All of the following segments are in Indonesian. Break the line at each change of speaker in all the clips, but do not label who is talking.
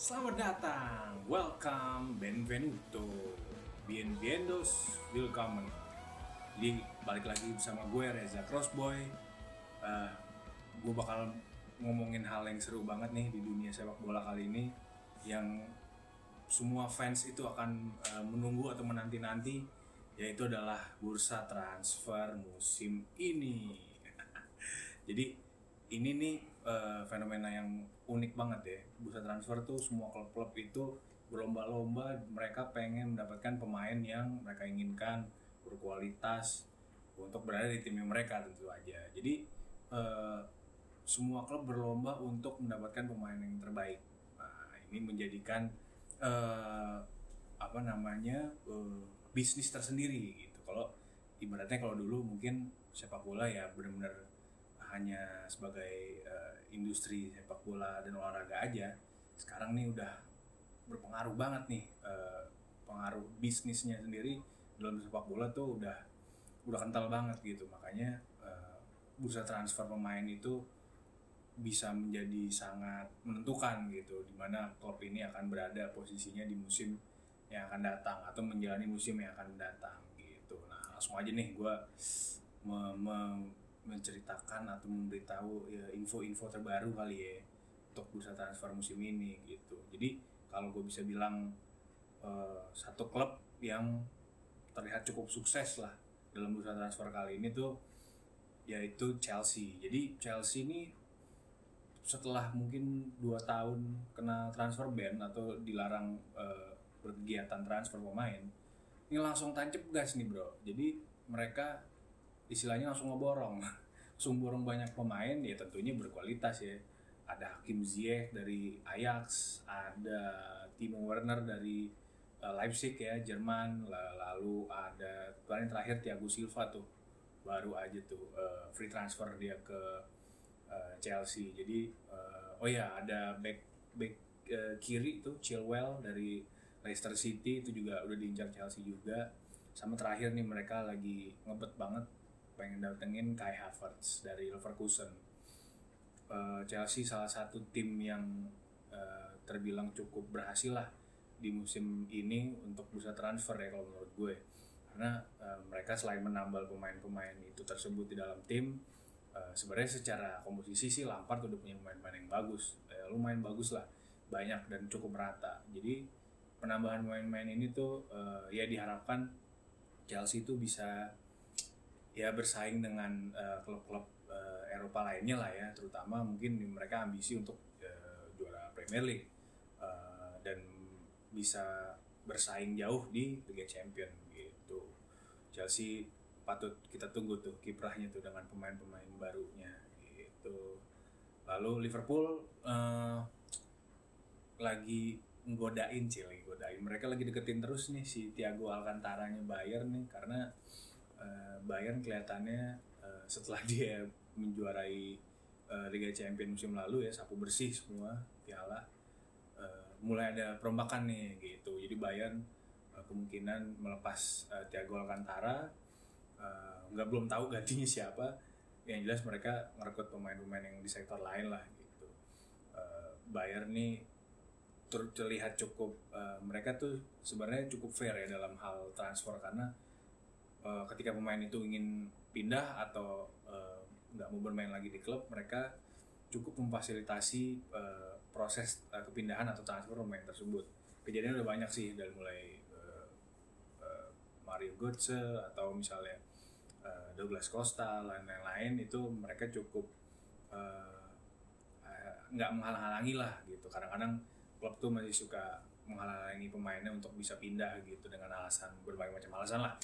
Selamat datang, welcome, benvenuto, bienvenidos, welcome. Jadi balik lagi bersama gue Reza Crossboy. Eh, gue bakal ngomongin hal yang seru banget nih di dunia sepak bola kali ini, yang semua fans itu akan eh, menunggu atau menanti-nanti, yaitu adalah bursa transfer musim ini. Jadi ini nih eh, fenomena yang unik banget ya. Bursa transfer tuh semua klub-klub itu berlomba-lomba mereka pengen mendapatkan pemain yang mereka inginkan berkualitas untuk berada di timnya mereka tentu aja. Jadi eh, semua klub berlomba untuk mendapatkan pemain yang terbaik. Nah, ini menjadikan eh, apa namanya eh, bisnis tersendiri gitu. Kalau ibaratnya kalau dulu mungkin sepak bola ya benar-benar hanya sebagai uh, industri sepak bola dan olahraga aja sekarang nih udah berpengaruh banget nih uh, pengaruh bisnisnya sendiri dalam sepak bola tuh udah udah kental banget gitu. Makanya uh, bursa transfer pemain itu bisa menjadi sangat menentukan gitu di mana klub ini akan berada posisinya di musim yang akan datang atau menjalani musim yang akan datang gitu. Nah langsung aja nih gue me- menceritakan atau memberitahu ya, info-info terbaru kali ya untuk bursa transfer musim ini gitu. Jadi kalau gue bisa bilang eh, satu klub yang terlihat cukup sukses lah dalam bursa transfer kali ini tuh yaitu Chelsea. Jadi Chelsea ini setelah mungkin dua tahun kena transfer ban atau dilarang eh, berkegiatan transfer pemain, ini langsung tancap gas nih bro. Jadi mereka istilahnya langsung ngeborong. Langsung borong banyak pemain ya tentunya berkualitas ya. Ada Hakim Ziyech dari Ajax ada Timo Werner dari uh, Leipzig ya Jerman. La- lalu ada kemarin terakhir Thiago Silva tuh baru aja tuh uh, free transfer dia ke uh, Chelsea. Jadi oh ya ada back back kiri tuh Chilwell dari Leicester City itu juga udah diincar Chelsea juga. Sama terakhir nih mereka lagi ngebet banget pengen datengin Kai Havertz dari Leverkusen. Eh, Chelsea salah satu tim yang eh, terbilang cukup berhasil lah di musim ini untuk bursa transfer ya kalau menurut gue. Karena eh, mereka selain menambal pemain-pemain itu tersebut di dalam tim, eh, sebenarnya secara komposisi sih Lampard udah punya pemain-pemain yang bagus, eh, lumayan bagus lah, banyak dan cukup merata. Jadi penambahan pemain-pemain ini tuh eh, ya diharapkan Chelsea itu bisa ya bersaing dengan eh, klub-klub eh, Eropa lainnya lah ya, terutama mungkin mereka ambisi untuk eh, juara Premier League Eh, dan bisa bersaing jauh di Liga Champion gitu. Chelsea patut kita tunggu tuh kiprahnya tuh dengan pemain-pemain barunya gitu. Lalu Liverpool eh, lagi nggodain sih lagi godain. Mereka lagi deketin terus nih si Thiago Alcantara-nya Bayern nih karena eh, Bayern kelihatannya eh, setelah dia menjuarai eh, Liga Champions musim lalu ya sapu bersih semua piala mulai ada perombakan nih gitu. Jadi Bayern kemungkinan melepas eh, Thiago Alcantara nggak belum tahu gantinya siapa. Yang jelas mereka ngerekrut pemain-pemain yang di sektor lain lah gitu. Bayern nih ter- terlihat cukup mereka tuh sebenarnya cukup fair ya dalam hal transfer karena eh, ketika pemain itu ingin pindah atau eh, nggak mau bermain lagi di klub mereka cukup memfasilitasi eh, proses eh, kepindahan atau transfer pemain tersebut. Kejadian udah banyak sih dari mulai eh, eh, Mario Götze atau misalnya eh, Douglas Costa lain-lain itu mereka cukup eh, eh, nggak menghalang-halangi lah gitu. Kadang-kadang klub tuh masih suka menghalangi pemainnya untuk bisa pindah gitu dengan alasan berbagai macam alasan lah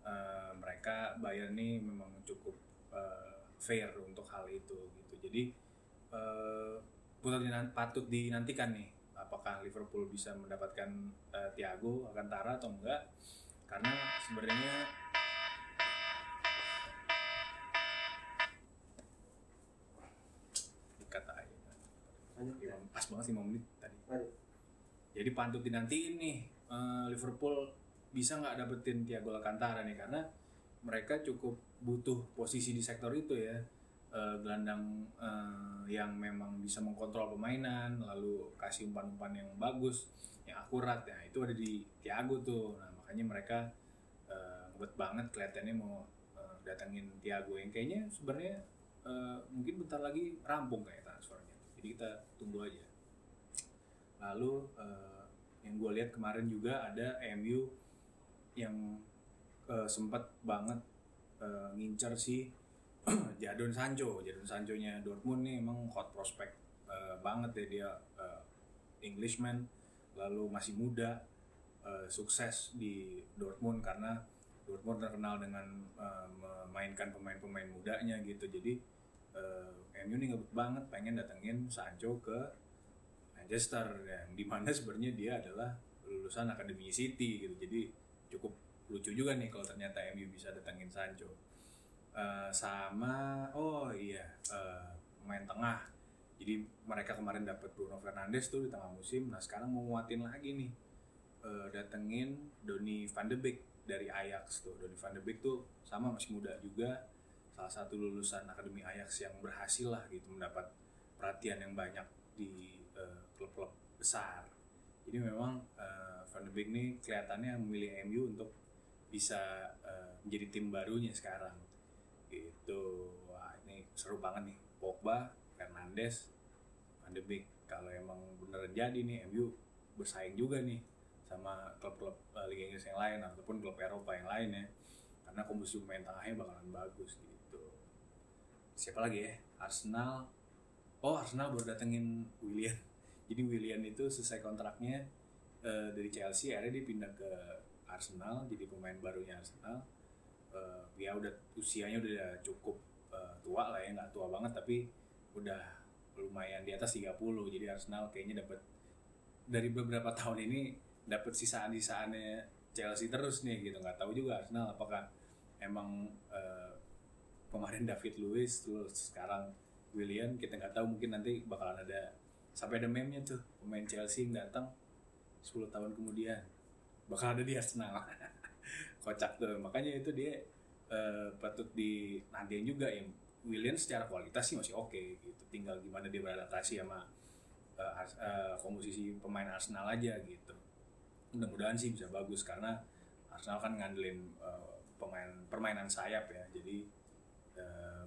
Eh, mereka Bayern nih memang cukup eh, fair untuk hal itu gitu. Jadi eh, patut dinan- patut dinantikan nih apakah Liverpool bisa mendapatkan eh, Thiago Alcantara atau enggak? Karena sebenarnya dikata aja pas banget 5 menit tadi.
Lanjut.
jadi pantut dinantiin nih Liverpool bisa nggak dapetin Thiago Alcantara nih? Karena mereka cukup butuh posisi di sektor itu ya. Uh, gelandang uh, yang memang bisa mengkontrol permainan lalu kasih umpan-umpan yang bagus yang akurat. Ya itu ada di Thiago tuh. Nah makanya mereka uh, banget kelihatannya mau uh, datangin Thiago yang kayaknya sebenarnya uh, mungkin bentar lagi rampung kayak transfernya. Jadi kita tunggu aja. Lalu uh, yang gue lihat kemarin juga ada MU yang uh, sempat banget uh, ngincar si Jadon Sancho. Jadon Sancho-nya Dortmund nih emang hot prospect uh, banget ya dia uh, Englishman. Lalu masih muda uh, sukses di Dortmund karena Dortmund terkenal dengan uh, memainkan pemain-pemain mudanya gitu. Jadi uh, MU nih ngebut banget pengen datengin Sancho ke Manchester yang di mana sebenarnya dia adalah lulusan Akademi City gitu. Jadi cukup lucu juga nih kalau ternyata MU bisa datengin Sancho. Uh, sama oh iya uh, pemain tengah. Jadi mereka kemarin dapat Bruno Fernandes tuh di tengah musim. Nah sekarang mau nguatin lagi nih. Uh, datengin Donny van de Beek dari Ajax tuh. Donny van de Beek tuh sama masih muda juga. Salah satu lulusan akademi Ajax yang berhasil lah gitu mendapat perhatian yang banyak di klub-klub uh, besar jadi memang uh, Van de Beek nih kelihatannya memilih MU untuk bisa uh, menjadi tim barunya sekarang. Gitu. Wah ini seru banget nih. Pogba Fernandes Van de Beek. Kalau emang beneran jadi nih MU bersaing juga nih sama klub-klub uh, Liga Inggris yang lain ataupun klub Eropa yang lain ya. Karena komposisi pemain tengahnya bakalan bagus gitu. Siapa lagi ya? Arsenal. Oh Arsenal baru datengin William jadi William itu selesai kontraknya uh, dari Chelsea akhirnya dia pindah ke Arsenal jadi pemain barunya Arsenal. Uh, ya udah usianya udah cukup uh, tua lah ya nggak tua banget tapi udah lumayan di atas 30 jadi Arsenal kayaknya dapat dari beberapa tahun ini dapat sisaan-sisaannya Chelsea terus nih gitu. Nggak tahu juga Arsenal apakah emang uh, kemarin David Luiz terus sekarang William kita nggak tahu. Mungkin nanti bakalan ada sampai ada meme-nya tuh pemain Chelsea yang datang 10 tahun kemudian. Bakal ada di Arsenal. Kocak tuh. Makanya itu dia uh, patut di nantian juga yang William secara kualitas sih masih oke okay, gitu. Tinggal gimana dia beradaptasi sama uh, uh, komposisi pemain Arsenal aja gitu. Mudah-mudahan sih bisa bagus karena Arsenal kan ngandelin pemain permainan sayap ya. Jadi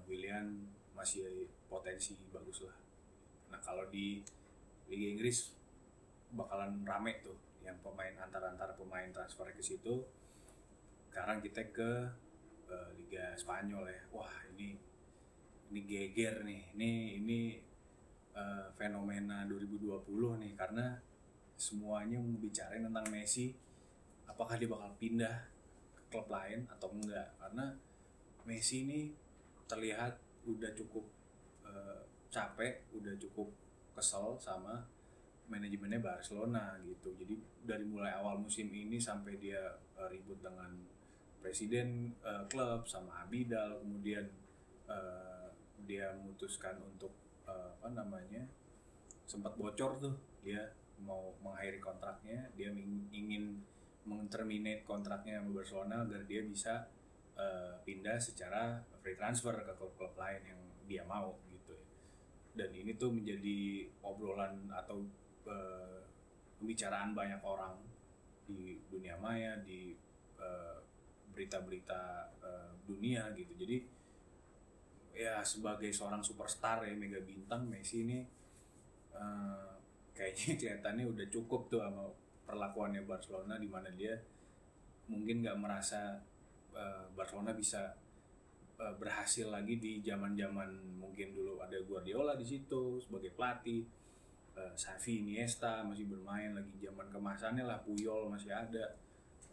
William masih potensi bagus lah. Nah kalau di Liga Inggris bakalan rame tuh yang pemain antara antara pemain transfer ke situ. Sekarang kita ke uh, Liga Spanyol ya. Wah ini ini geger nih. Ini ini uh, fenomena 2020 nih karena semuanya membicarain tentang Messi apakah dia bakal pindah ke klub lain atau enggak. Karena Messi ini terlihat udah cukup uh, capek udah cukup kesel sama manajemennya Barcelona gitu. Jadi dari mulai awal musim ini sampai dia uh, ribut dengan presiden uh, klub sama Abidal, kemudian uh, dia memutuskan untuk uh, apa namanya sempat bocor tuh dia mau mengakhiri kontraknya, dia ingin menterminate kontraknya sama Barcelona agar dia bisa uh, pindah secara free transfer ke klub-klub lain yang dia mau. Dan ini tuh menjadi obrolan atau uh, pembicaraan banyak orang di dunia maya di uh, berita-berita uh, dunia gitu. Jadi ya sebagai seorang superstar ya mega bintang Messi ini uh, kayaknya kelihatannya udah cukup tuh sama perlakuannya Barcelona di mana dia mungkin nggak merasa uh, Barcelona bisa uh, berhasil lagi di zaman-zaman mungkin dulu ada Guardiola di situ sebagai pelatih. Uh, Xavi Iniesta masih bermain lagi zaman kemasannya lah Puyol masih ada.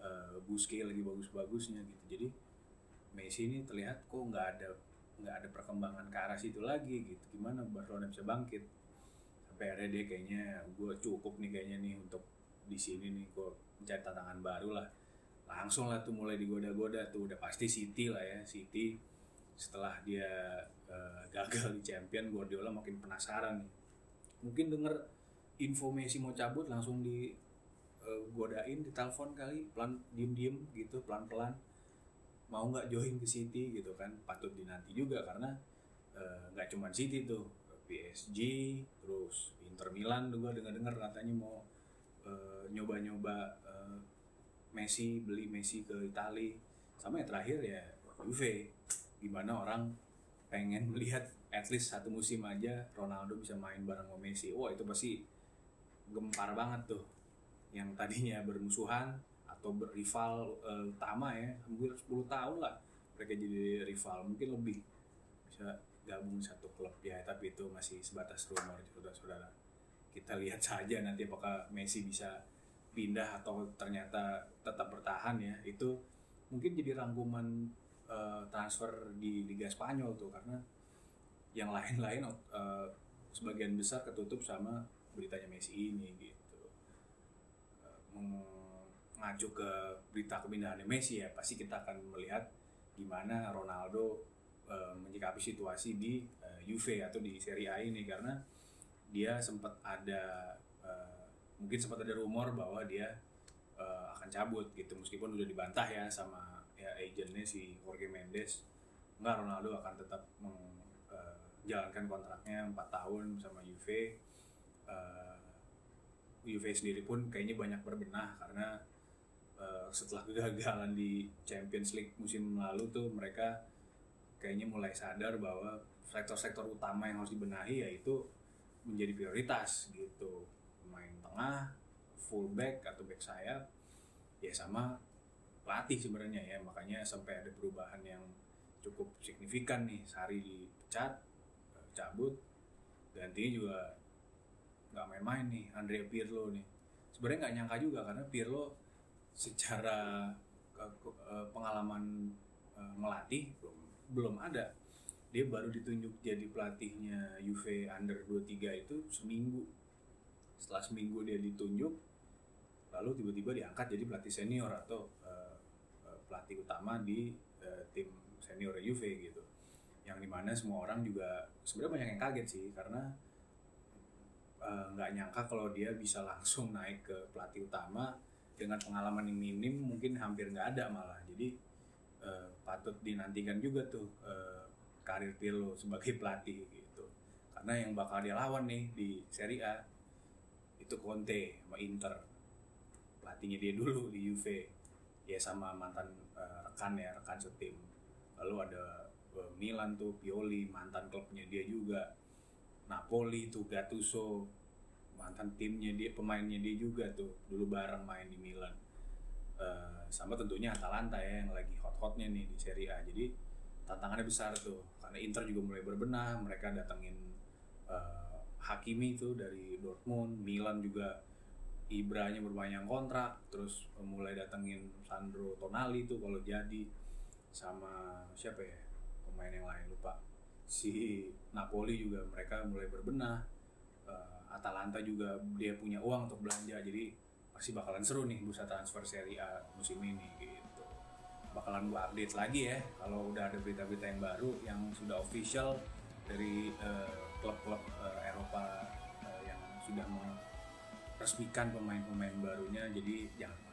Uh, lagi bagus-bagusnya gitu. Jadi Messi ini terlihat kok nggak ada nggak ada perkembangan ke arah situ lagi gitu. Gimana Barcelona bisa bangkit? Sampai akhirnya dia kayaknya gue cukup nih kayaknya nih untuk di sini nih gue mencari tantangan baru lah. Langsung lah tuh mulai digoda-goda tuh. Udah pasti City lah ya City setelah dia uh, gagal di Champion Guardiola makin penasaran nih. Mungkin denger info Messi mau cabut langsung di uh, godain di telepon kali pelan diem diem gitu pelan pelan mau nggak join ke City gitu kan patut dinanti juga karena eh, nggak uh, cuma City tuh PSG terus Inter Milan juga dengar-dengar katanya mau uh, nyoba-nyoba uh, Messi beli Messi ke Italia sama yang terakhir ya Juve gimana orang pengen melihat at least satu musim aja Ronaldo bisa main bareng sama Messi. Wah itu pasti gempar banget tuh. Yang tadinya bermusuhan atau berrival uh, utama ya hampir 10 tahun lah mereka jadi rival. Mungkin lebih bisa gabung satu klub. Ya tapi itu masih sebatas rumor saudara-saudara. Kita lihat saja nanti apakah Messi bisa pindah atau ternyata tetap bertahan ya. Itu mungkin jadi rangkuman uh, transfer di Liga Spanyol tuh karena yang lain-lain uh, sebagian besar ketutup sama beritanya Messi ini gitu. Uh, mengacu ke berita kemindahan Messi ya pasti kita akan melihat gimana Ronaldo uh, menyikapi situasi di uh, Juve atau di Serie A ini karena dia sempat ada uh, mungkin sempat ada rumor bahwa dia uh, akan cabut gitu. Meskipun udah dibantah ya sama ya agentnya si Jorge Mendes nggak Ronaldo akan tetap menjalankan uh, kontraknya 4 tahun sama Juve. Uh, Juve sendiri pun kayaknya banyak berbenah karena uh, setelah kegagalan di Champions League musim lalu tuh mereka kayaknya mulai sadar bahwa sektor-sektor utama yang harus dibenahi yaitu menjadi prioritas gitu. Pemain tengah fullback atau back sayap ya sama pelatih sebenarnya ya. Makanya sampai ada perubahan yang cukup signifikan nih. Sari dipecat eh, cabut gantinya juga nggak main-main nih. Andrea Pirlo nih. Sebenarnya nggak nyangka juga karena Pirlo secara eh, pengalaman eh, melatih belum belum ada. Dia baru ditunjuk jadi pelatihnya Juve Under 23 itu seminggu. Setelah seminggu dia ditunjuk lalu tiba-tiba diangkat jadi pelatih senior atau pelatih utama di uh, tim senior Juve gitu. Yang di mana semua orang juga sebenarnya banyak yang kaget sih karena nggak uh, nyangka kalau dia bisa langsung naik ke pelatih utama dengan pengalaman yang minim mungkin hampir nggak ada malah. Jadi uh, patut dinantikan juga tuh uh, karir Pirlo sebagai pelatih gitu. Karena yang bakal dia lawan nih di Serie A itu Conte sama Inter pelatihnya dia dulu di Juve. Ya sama mantan uh, rekan ya rekan setim. Lalu ada uh, Milan tuh Pioli mantan klubnya dia juga. Napoli tuh Gattuso mantan timnya dia pemainnya dia juga tuh dulu bareng main di Milan. Uh, sama tentunya Atalanta ya yang lagi hot-hotnya nih di Serie A. Jadi tantangannya besar tuh karena Inter juga mulai berbenah mereka datengin uh, Hakimi tuh dari Dortmund Milan juga Ibranya berbanyak kontrak terus mulai datengin Sandro Tonali tuh kalau jadi sama siapa ya pemain yang lain lupa. Si Napoli juga mereka mulai berbenah uh, Atalanta juga dia punya uang untuk belanja jadi pasti bakalan seru nih bursa transfer Serie A musim ini gitu. Bakalan gua update lagi ya kalau udah ada berita-berita yang baru yang sudah official dari eh, klub-klub uh, uh, Eropa uh, yang sudah resmikan pemain-pemain barunya jadi jangan